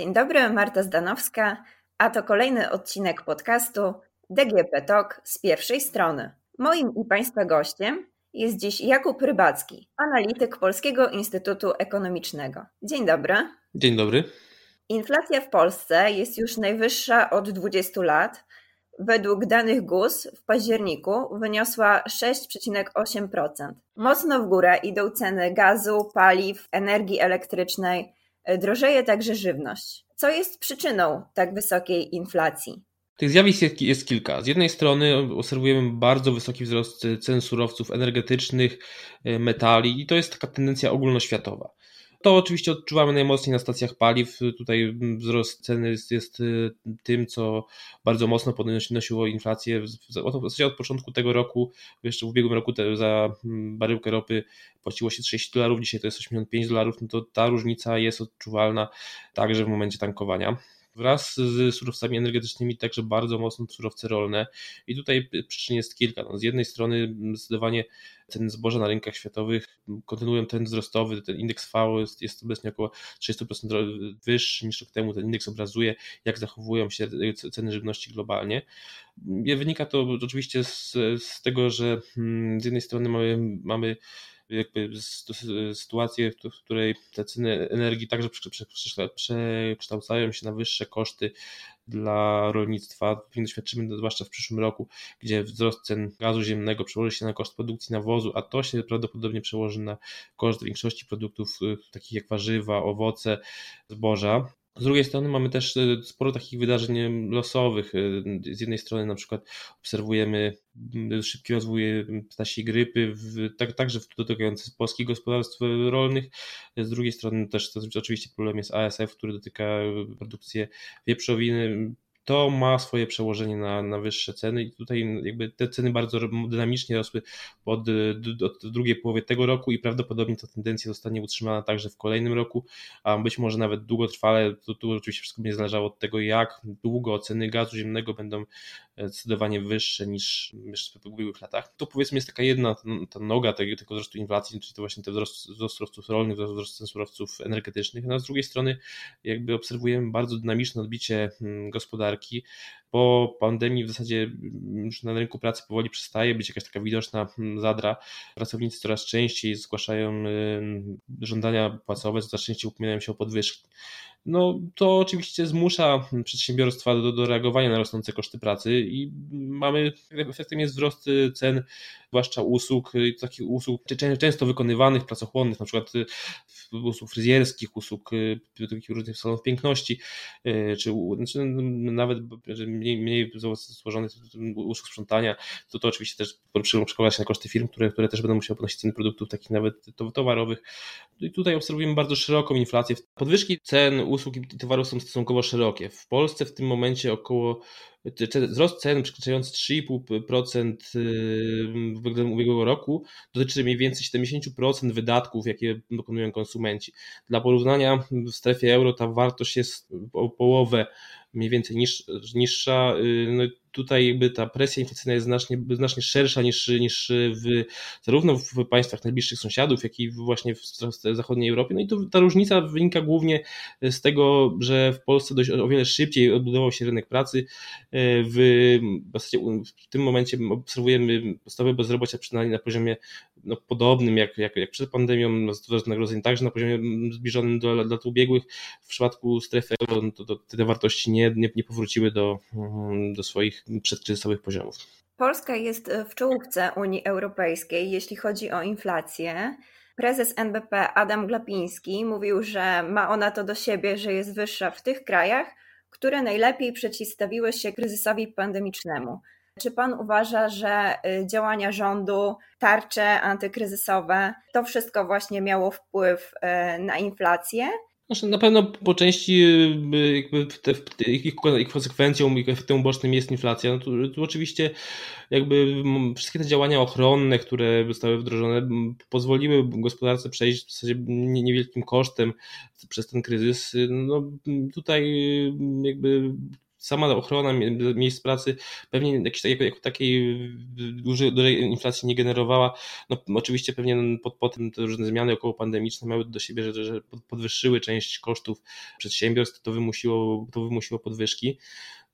Dzień dobry, Marta Zdanowska, a to kolejny odcinek podcastu DGP Talk z pierwszej strony. Moim i Państwa gościem jest dziś Jakub Rybacki, analityk Polskiego Instytutu Ekonomicznego. Dzień dobry. Dzień dobry. Inflacja w Polsce jest już najwyższa od 20 lat. Według danych GUS w październiku wyniosła 6,8%. Mocno w górę idą ceny gazu, paliw, energii elektrycznej, drożeje także żywność. Co jest przyczyną tak wysokiej inflacji? Tych zjawisk jest kilka. Z jednej strony obserwujemy bardzo wysoki wzrost cen surowców energetycznych, metali i to jest taka tendencja ogólnoświatowa. To oczywiście odczuwamy najmocniej na stacjach paliw. Tutaj wzrost ceny jest, jest y, tym, co bardzo mocno podnosiło inflację. W zasadzie od początku tego roku, jeszcze w ubiegłym roku za mm, baryłkę ropy płaciło się 6 dolarów, dzisiaj to jest 85 dolarów, no to ta różnica jest odczuwalna także w momencie tankowania. Wraz z surowcami energetycznymi także bardzo mocno surowce rolne i tutaj przyczyn jest kilka. No, z jednej strony zdecydowanie ceny zboża na rynkach światowych kontynuują trend wzrostowy, ten indeks V jest, jest obecnie około 30% wyższy niż rok temu, ten indeks obrazuje jak zachowują się ceny żywności globalnie. Wynika to oczywiście z, z tego, że hmm, z jednej strony mamy, mamy jakby sytuację, w której te ceny energii także przekształcają się na wyższe koszty dla rolnictwa. Doświadczymy zwłaszcza w przyszłym roku, gdzie wzrost cen gazu ziemnego przełoży się na koszt produkcji nawozu, a to się prawdopodobnie przełoży na koszt większości produktów y, takich jak warzywa, owoce, zboża. Z drugiej strony mamy też e, sporo takich wydarzeń losowych. E, z jednej strony na przykład obserwujemy szybki rozwój ptasiej grypy, w, tak, także dotykający polskich gospodarstw rolnych. Z drugiej strony też to, oczywiście problem jest ASF, który dotyka produkcję wieprzowiny to ma swoje przełożenie na, na wyższe ceny i tutaj jakby te ceny bardzo dynamicznie rosły od, od drugiej połowy tego roku i prawdopodobnie ta tendencja zostanie utrzymana także w kolejnym roku, a być może nawet długotrwale, to tu oczywiście wszystko będzie zależało od tego, jak długo ceny gazu ziemnego będą zdecydowanie wyższe niż, w ubiegłych latach. To powiedzmy jest taka jedna ta noga tego, tego wzrostu inflacji, czyli to właśnie ten wzrost, wzrost surowców rolnych, wzrost cen surowców energetycznych. No, a z drugiej strony jakby obserwujemy bardzo dynamiczne odbicie hmm, gospodarki. Po pandemii w zasadzie już na rynku pracy powoli przestaje być jakaś taka widoczna hmm, zadra. Pracownicy coraz częściej zgłaszają żądania płacowe, coraz częściej upominają się o podwyżki no to oczywiście zmusza przedsiębiorstwa do, do reagowania na rosnące koszty pracy i mamy, efektem jest wzrost cen, zwłaszcza usług, takich usług często wykonywanych, pracochłonnych, na przykład usług fryzjerskich, usług takich różnych salonów piękności, czy, czy nawet mniej, mniej złożonych usług sprzątania, to, to oczywiście też przekłada się na koszty firm, które, które też będą musiały ponosić ceny produktów takich nawet towarowych. I tutaj obserwujemy bardzo szeroką inflację. Podwyżki cen usług i towarów są stosunkowo szerokie. W Polsce w tym momencie około wzrost cen przekraczający 3,5% względem ubiegłego roku dotyczy mniej więcej 70% wydatków, jakie dokonują konsumenci. Dla porównania w strefie euro ta wartość jest o połowę mniej więcej niż, niższa. Y, no, tutaj jakby ta presja inflacyjna jest znacznie, znacznie szersza niż, niż w, zarówno w państwach najbliższych sąsiadów, jak i właśnie w zachodniej Europie. No i to, ta różnica wynika głównie z tego, że w Polsce dość o wiele szybciej odbudował się rynek pracy. Y, w, w tym momencie obserwujemy stopy bezrobocia przynajmniej na poziomie no, podobnym jak, jak, jak przed pandemią, wzrost wynagrodzeń także na poziomie zbliżonym do lat ubiegłych. W przypadku strefy euro no to, to te wartości nie, nie, nie powróciły do, mm, do swoich przedkryzysowych poziomów. Polska jest w czołówce Unii Europejskiej, jeśli chodzi o inflację. Prezes NBP Adam Glapiński mówił, że ma ona to do siebie, że jest wyższa w tych krajach, które najlepiej przeciwstawiły się kryzysowi pandemicznemu. Czy pan uważa, że y, działania rządu, tarcze antykryzysowe, to wszystko właśnie miało wpływ y, na inflację? Znaczy, na pewno po części y, jakby te, ich, ich konsekwencją, ich efektem ubocznym jest inflacja. No tu, tu, oczywiście jakby wszystkie te działania ochronne, które zostały wdrożone, pozwoliły gospodarce przejść w zasadzie niewielkim kosztem przez ten kryzys. No tutaj jakby sama ochrona miejsc pracy pewnie jakiejś jako, jako takiej dużej, dużej inflacji nie generowała. No, oczywiście pewnie pod, potem te różne zmiany około pandemiczne miały do siebie, że, że podwyższyły część kosztów przedsiębiorstw, to wymusiło, to wymusiło podwyżki.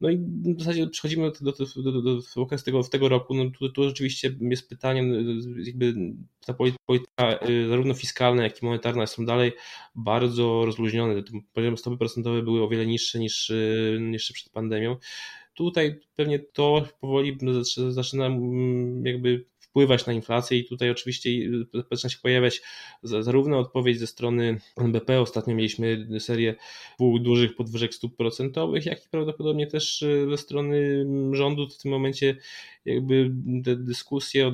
No i w zasadzie przechodzimy do, do, do, do, do tego, tego roku. No tu, tu rzeczywiście jest pytanie, jakby ta polityka y, zarówno fiskalna, jak i monetarna są dalej bardzo rozluźnione. Poziom stopy procentowe były o wiele niższe niż y, jeszcze przed pandemią. Tutaj pewnie to powoli zaczyna mm, jakby wpływać na inflację i tutaj oczywiście zaczyna się pojawiać zarówno odpowiedź ze strony NBP, ostatnio mieliśmy serię dwóch dużych podwyżek stóp procentowych, jak i prawdopodobnie też e, ze strony rządu. W tym momencie jakby te dyskusje,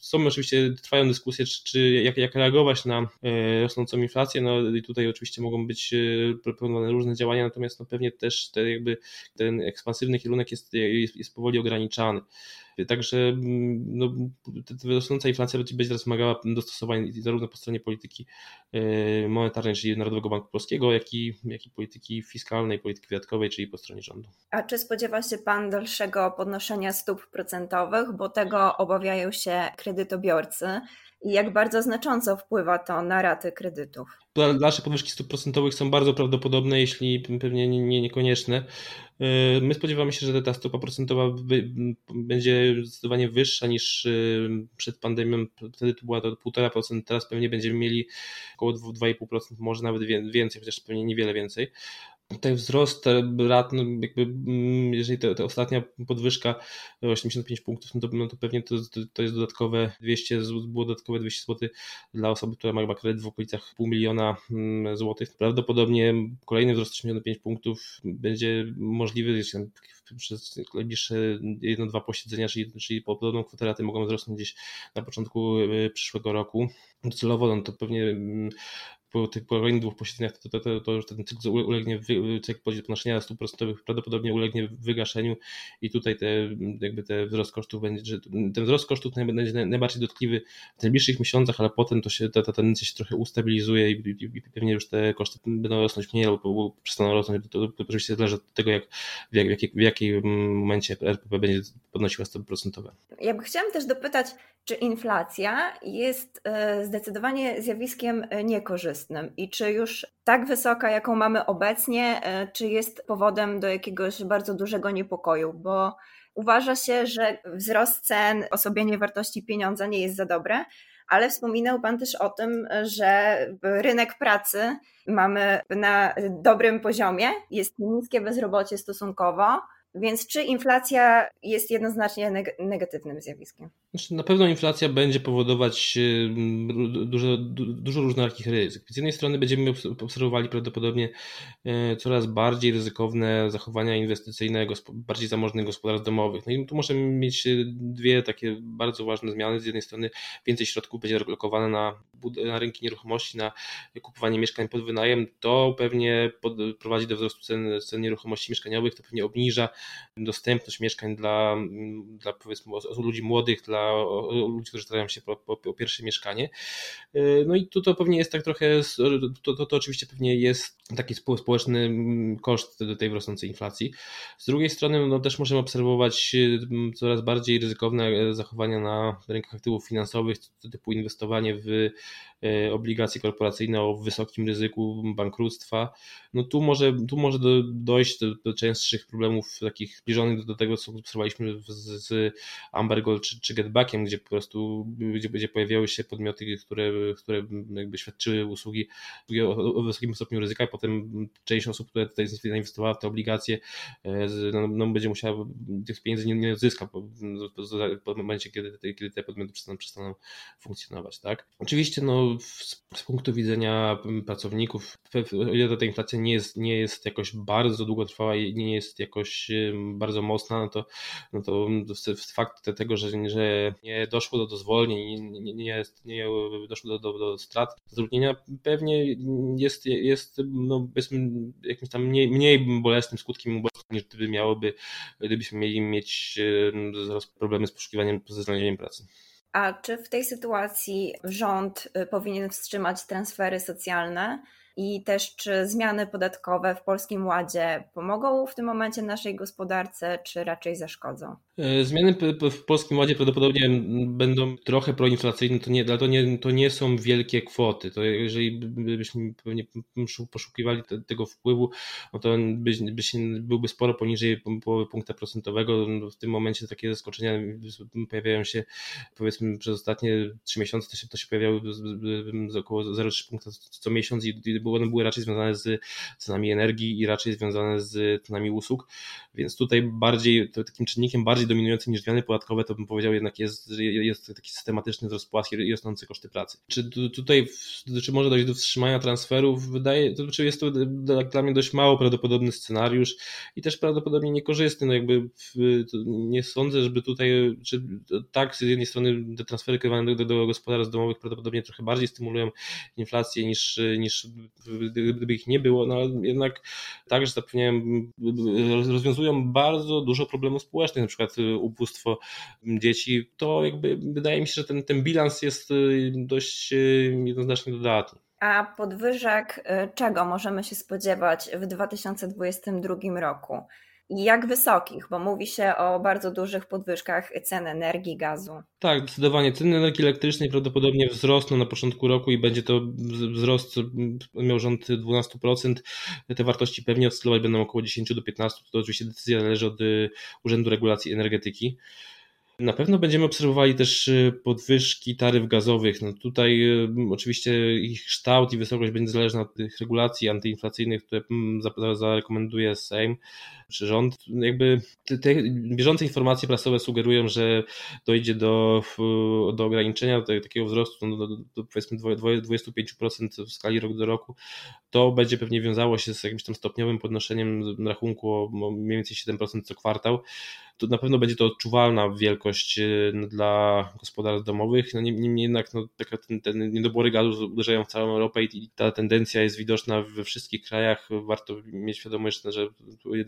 są oczywiście, trwają dyskusje, czy, czy jak, jak reagować na e, rosnącą inflację, no i tutaj oczywiście mogą być e, proponowane różne działania, natomiast no pewnie też te jakby ten ekspansywny kierunek jest, jest, jest powoli ograniczany. Także mm, no, rosnąca inflacja będzie teraz wymagała dostosowań zarówno po stronie polityki e, monetarnej, czyli Narodowego Banku Polskiego, jak i, jak i polityki fiskalnej, polityki wydatkowej, czyli po stronie rządu. A czy spodziewa się Pan dalszego podnoszenia stóp procentowych, bo tego obawiają się kredytobiorcy? I jak bardzo znacząco wpływa to na raty kredytów. Dalsze podwyżki stóp procentowych są bardzo prawdopodobne, jeśli pewnie nie, niekonieczne. Yy, my spodziewamy się, że ta stopa procentowa będzie zdecydowanie wyższa niż yy, przed pandemią. Wtedy to była to 1,5%, teraz pewnie będziemy mieli około 2,5%, może nawet więcej, chociaż pewnie niewiele więcej tutaj wzrost rat, no jakby, mm, jeżeli ta, ostatnia podwyżka 85 punktów, no to, no to pewnie to, to jest dodatkowe 200, było dodatkowe 200 zł dla osoby, która ma kredyt w okolicach pół miliona mm, złotych. Prawdopodobnie kolejny wzrost 85 punktów będzie możliwy przez najbliższe jedno-dwa posiedzenia, czyli, czyli podobną kwotę raty mogą wzrosnąć gdzieś na początku y, przyszłego roku. Docelowo no to pewnie mm, po tych kolejnych dwóch posiedzeniach to, to, to, to już ten cykl ulegnie, cykl podnoszenia stóp procentowych prawdopodobnie ulegnie wygaszeniu i tutaj te, jakby te wzrost kosztów będzie, ten wzrost kosztów będzie najbardziej dotkliwy w najbliższych miesiącach, ale potem to się, ta, ta tendencja się trochę ustabilizuje i, i, i pewnie już te koszty będą rosnąć mniej albo przestaną rosnąć. To, to, oczywiście zależy od tego, jak, w, jak, w, jakiej, w jakim momencie RPP będzie podnosiła stopy procentowe. Ja bym chciałam też dopytać, czy inflacja jest e, zdecydowanie zjawiskiem e, niekorzystnym i czy już tak wysoka, jaką mamy obecnie, e, czy jest powodem do jakiegoś bardzo dużego niepokoju, bo uważa się, że wzrost cen, osłabienie wartości pieniądza nie jest za dobre, ale wspominał Pan też o tym, że rynek pracy mamy na dobrym poziomie, jest niskie bezrobocie stosunkowo, więc czy inflacja jest jednoznacznie neg negatywnym zjawiskiem? Znaczy, na pewno inflacja będzie powodować dużo, dużo różnorakich ryzyk. Z jednej strony będziemy obserwowali prawdopodobnie e, coraz bardziej ryzykowne zachowania inwestycyjne bardziej zamożnych gospodarstw domowych. No i tu możemy mieć e, dwie takie bardzo ważne zmiany. Z jednej strony więcej środków będzie lokowane na, na rynki nieruchomości, na kupowanie mieszkań pod wynajem. To pewnie prowadzi do wzrostu cen, cen nieruchomości mieszkaniowych, to pewnie obniża dostępność mieszkań dla, dla powiedzmy ludzi młodych, dla ludzi, którzy starają się po, po, po, pierwsze mieszkanie. Y, no i tu to pewnie jest tak trochę, to, to, to oczywiście pewnie jest taki społeczny koszt tej rosnącej inflacji. Z drugiej strony no, też możemy obserwować y, coraz bardziej ryzykowne zachowania na rynkach aktywów finansowych, typu inwestowanie w obligacje korporacyjne o wysokim ryzyku bankructwa. No tu może, tu może do, dojść do, do częstszych problemów takich zbliżonych do, tego, co obserwowaliśmy z, z czy, czy Getbackiem, gdzie po prostu gdzie, gdzie pojawiały się podmioty, które, które jakby świadczyły usługi o, wysokim stopniu ryzyka, i potem część osób, które tutaj zainwestowała w te obligacje, e, no, no będzie musiała tych pieniędzy nie, nie odzyska po, po momencie, kiedy, kiedy te podmioty przestaną, przestaną funkcjonować. Tak? Oczywiście no, z, z punktu widzenia pracowników, o ile ta inflacja nie jest, nie jest jakoś bardzo długotrwała i nie jest jakoś bardzo mocna, no to, no to fakt tego, że, że nie doszło do zwolnień, nie, nie, nie doszło do, do, do strat zatrudnienia, pewnie jest, jest no, jakimś tam mniej, mniej bolesnym skutkiem niż gdyby miałoby, gdybyśmy mieli mieć problemy z poszukiwaniem, ze znalezieniem pracy. A czy w tej sytuacji rząd y, powinien wstrzymać transfery socjalne? i też czy zmiany podatkowe w Polskim Ładzie pomogą w tym momencie naszej gospodarce, czy raczej zaszkodzą? E, zmiany w Polskim Ładzie prawdopodobnie będą trochę proinflacyjne, to nie, to nie, to nie są wielkie kwoty. To jeżeli byśmy pewnie poszukiwali tego wpływu, no to by, by się, byłby sporo poniżej połowy punkta procentowego. W tym momencie takie zaskoczenia pojawiają się powiedzmy przez ostatnie trzy miesiące, to się, to się pojawiały z około 0,3 punkta co miesiąc i one były raczej związane z cenami energii i raczej związane z cenami usług, więc tutaj bardziej takim czynnikiem bardziej dominującym niż zmiany podatkowe to bym powiedział jednak jest, jest taki systematyczny wzrost płac i rosnące koszty pracy. Czy tutaj czy może dojść do wstrzymania transferów? Wydaje, to znaczy jest to dla mnie dość mało prawdopodobny scenariusz i też prawdopodobnie niekorzystny, no jakby nie sądzę, żeby tutaj, czy tak z jednej strony te transfery kierowane do, do gospodarstw domowych prawdopodobnie trochę bardziej stymulują inflację niż, niż gdyby ich nie było, no ale jednak także zapewniają, rozwiązują bardzo dużo problemów społecznych, na przykład ubóstwo dzieci, to jakby wydaje mi się, że ten, ten bilans jest y, dość y, jednoznacznie dodatni. A podwyżek y, czego możemy się spodziewać w 2022 roku? Jak wysokich, bo mówi się o bardzo dużych podwyżkach cen energii, gazu. Tak, zdecydowanie. Ceny energii elektrycznej prawdopodobnie wzrosną na początku roku i będzie to wzrost miał rząd 12%. Te wartości pewnie oscylować będą około 10 do 15. To oczywiście decyzja należy od y, Urzędu Regulacji Energetyki. Na pewno będziemy obserwowali też y, podwyżki taryf gazowych. No tutaj y, oczywiście ich kształt i wysokość będzie zależna od tych regulacji antyinflacyjnych, które mm, zarekomenduje Sejm czy rząd. Jakby te, te bieżące informacje prasowe sugerują, że dojdzie do, do ograniczenia do takiego wzrostu no, do, do, powiedzmy 25% w skali rok do roku. To będzie pewnie wiązało się z jakimś tam stopniowym podnoszeniem rachunku o mniej więcej 7% co kwartał to na pewno będzie to odczuwalna wielkość y, dla gospodarstw domowych. No niemniej jednak no, taka, ten, ten niedobory gazu uderzają w całą Europę i ta tendencja jest widoczna we wszystkich krajach. Warto mieć świadomość, że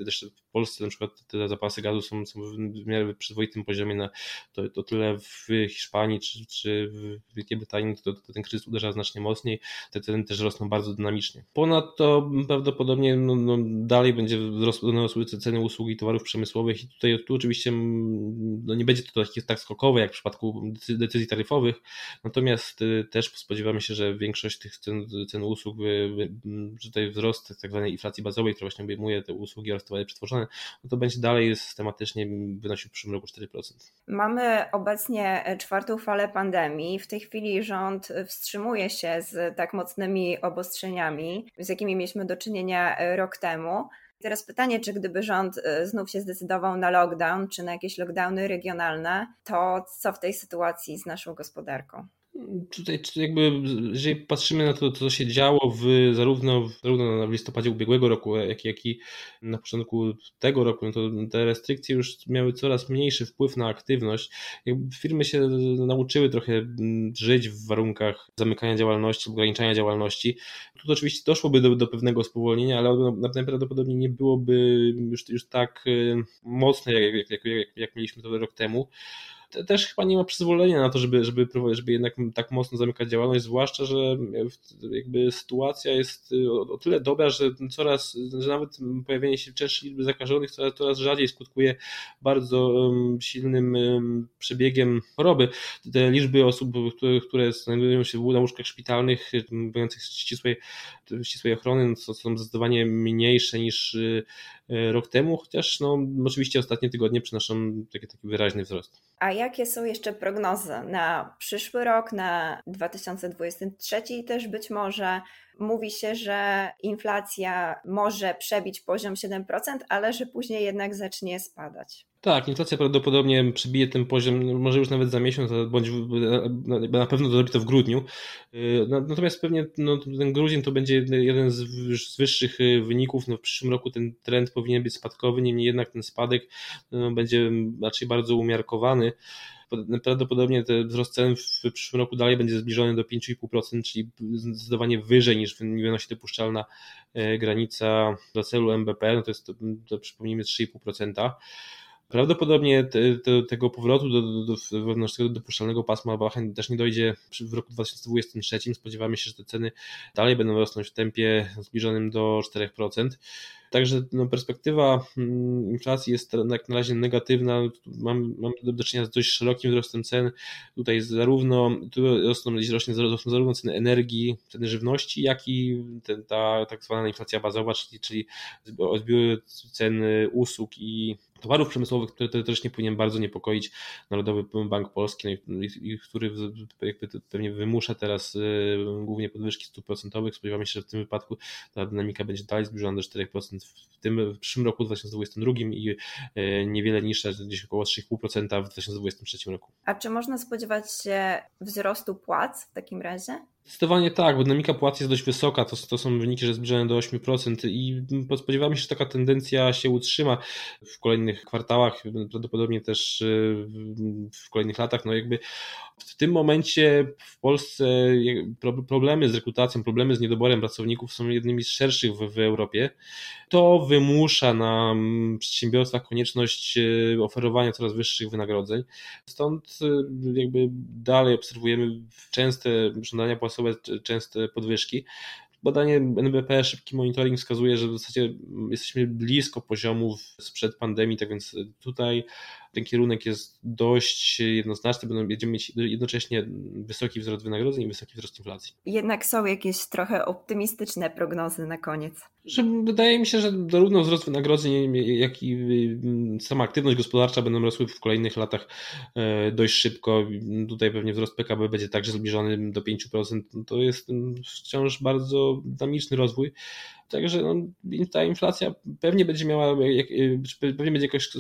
też w Polsce na przykład te zapasy gazu są, są w miarę przyzwoitym poziomie. Na, to, to tyle w Hiszpanii czy, czy w Wielkiej Brytanii to, to ten kryzys uderza znacznie mocniej. Te ceny też rosną bardzo dynamicznie. Ponadto prawdopodobnie no, no, dalej będzie rosły ceny usług i towarów przemysłowych i tutaj tu oczywiście mm, no nie będzie to tak, skokowe jak w przypadku decyzji taryfowych, natomiast y, też spodziewamy się, że większość tych cen, cen usług, że tutaj wzrost tak zwanej inflacji bazowej, która właśnie obejmuje te usługi oraz towary przetworzone, no to będzie dalej systematycznie wynosił w przyszłym roku 4%. Mamy obecnie czwartą falę pandemii. W tej chwili rząd wstrzymuje się z tak mocnymi obostrzeniami, z jakimi mieliśmy do czynienia rok temu. Teraz pytanie, czy gdyby rząd y, znów się zdecydował na lockdown, czy na jakieś lockdowny regionalne, to co w tej sytuacji z naszą gospodarką? Tutaj jakby, jeżeli patrzymy na to, co się działo w, zarówno, zarówno w listopadzie ubiegłego roku, jak, jak i na początku tego roku, no to te restrykcje już miały coraz mniejszy wpływ na aktywność. Jakby firmy się nauczyły trochę mm, żyć w warunkach zamykania działalności, ograniczania działalności. Tu oczywiście doszłoby do, do pewnego spowolnienia, ale najprawdopodobniej nie byłoby już, już tak y, mocne, jak, jak, jak, jak mieliśmy to rok temu też chyba nie ma przyzwolenia na to, żeby, żeby, żeby jednak tak mocno zamykać działalność, zwłaszcza, że jakby sytuacja jest y, o, tyle dobra, że coraz, że nawet pojawienie się częstszej liczby zakażonych coraz, coraz rzadziej skutkuje bardzo silnym przebiegiem choroby. Te liczby osób, które, które znajdują się na łóżkach szpitalnych, mających ścisłej, ścisłej ochrony, no, są zdecydowanie mniejsze niż y, rok temu, chociaż no, oczywiście ostatnie tygodnie przynoszą taki, taki wyraźny wzrost. A jakie są jeszcze prognozy na przyszły rok, na 2023 też być może? Mówi się, że inflacja może przebić poziom 7%, ale że później jednak zacznie spadać. Tak, inflacja prawdopodobnie przebije ten poziom, może już nawet za miesiąc, bądź na pewno zrobi to w grudniu. Y, natomiast pewnie no, ten grudzień to będzie jeden z, wyższych y, wyników. No, w przyszłym roku ten trend powinien być spadkowy, niemniej jednak ten spadek no, będzie raczej bardzo umiarkowany prawdopodobnie ten wzrost cen w przyszłym roku dalej będzie zbliżony do 5,5%, czyli zdecydowanie wyżej niż wynosi dopuszczalna y, granica dla celu MBP, no to jest to, to przypomnijmy 3,5%. Prawdopodobnie te, te, tego powrotu do, do, do wewnętrznego dopuszczalnego pasma Wachen też nie dojdzie w roku 2023. Spodziewamy się, że te ceny dalej będą rosnąć w tempie zbliżonym do 4%. Także no, perspektywa mm, inflacji jest jak na razie negatywna. Mamy, mamy do czynienia z dość szerokim wzrostem cen. Tutaj zarówno tu rosną, rośnie rosną zarówno ceny energii, ceny żywności, jak i ten, ta tak zwana inflacja bazowa, czyli, czyli ceny usług i towarów przemysłowych, które też nie powinien bardzo niepokoić Narodowy Bank Polski, no który jakby pewnie wymusza teraz y, głównie podwyżki stóp procentowych. Spodziewamy się, że w tym wypadku ta dynamika będzie dalej zbliżona do 4% w tym w przyszłym roku 2022 i y, niewiele niższa, gdzieś około 3,5% w 2023 roku. A czy można spodziewać się wzrostu płac w takim razie? Zdecydowanie tak, bo dynamika płac jest dość wysoka, to, to są wyniki, że zbliżone do 8% i spodziewamy się, że taka tendencja się utrzyma w kolejnych kwartałach, prawdopodobnie też y, w kolejnych latach. No jakby w tym momencie w Polsce problemy z rekrutacją, problemy z niedoborem pracowników są jednymi z szerszych w, w Europie. To wymusza na mm, przedsiębiorstwach konieczność y, oferowania coraz wyższych wynagrodzeń. Stąd y, jakby dalej obserwujemy częste żądania płacowe, częste podwyżki. Badanie NBP, szybki monitoring wskazuje, że w zasadzie jesteśmy blisko poziomów sprzed pandemii, tak więc tutaj ten kierunek jest dość jednoznaczny, będziemy mieć jednocześnie wysoki wzrost wynagrodzeń i wysoki wzrost inflacji. Jednak są jakieś trochę optymistyczne prognozy na koniec. Że wydaje mi się, że zarówno wzrost wynagrodzeń, jak i mm, sama aktywność gospodarcza będą rosły w kolejnych latach e, dość szybko. Tutaj pewnie wzrost PKB będzie także zbliżony do 5%. To jest mm, wciąż bardzo dynamiczny rozwój. Także no, ta inflacja pewnie będzie miała, jak, pewnie będzie jakoś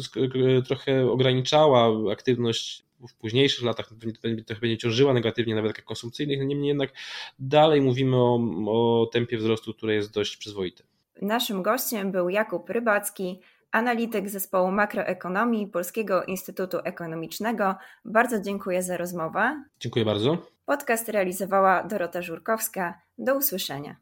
trochę ograniczała aktywność w późniejszych latach, pewnie trochę będzie ciążyła negatywnie na rynkach konsumpcyjnych, niemniej jednak dalej mówimy o, o tempie wzrostu, które jest dość przyzwoite. Naszym gościem był Jakub Rybacki, analityk zespołu makroekonomii Polskiego Instytutu Ekonomicznego. Bardzo dziękuję za rozmowę. Dziękuję bardzo. Podcast realizowała Dorota Żurkowska. Do usłyszenia.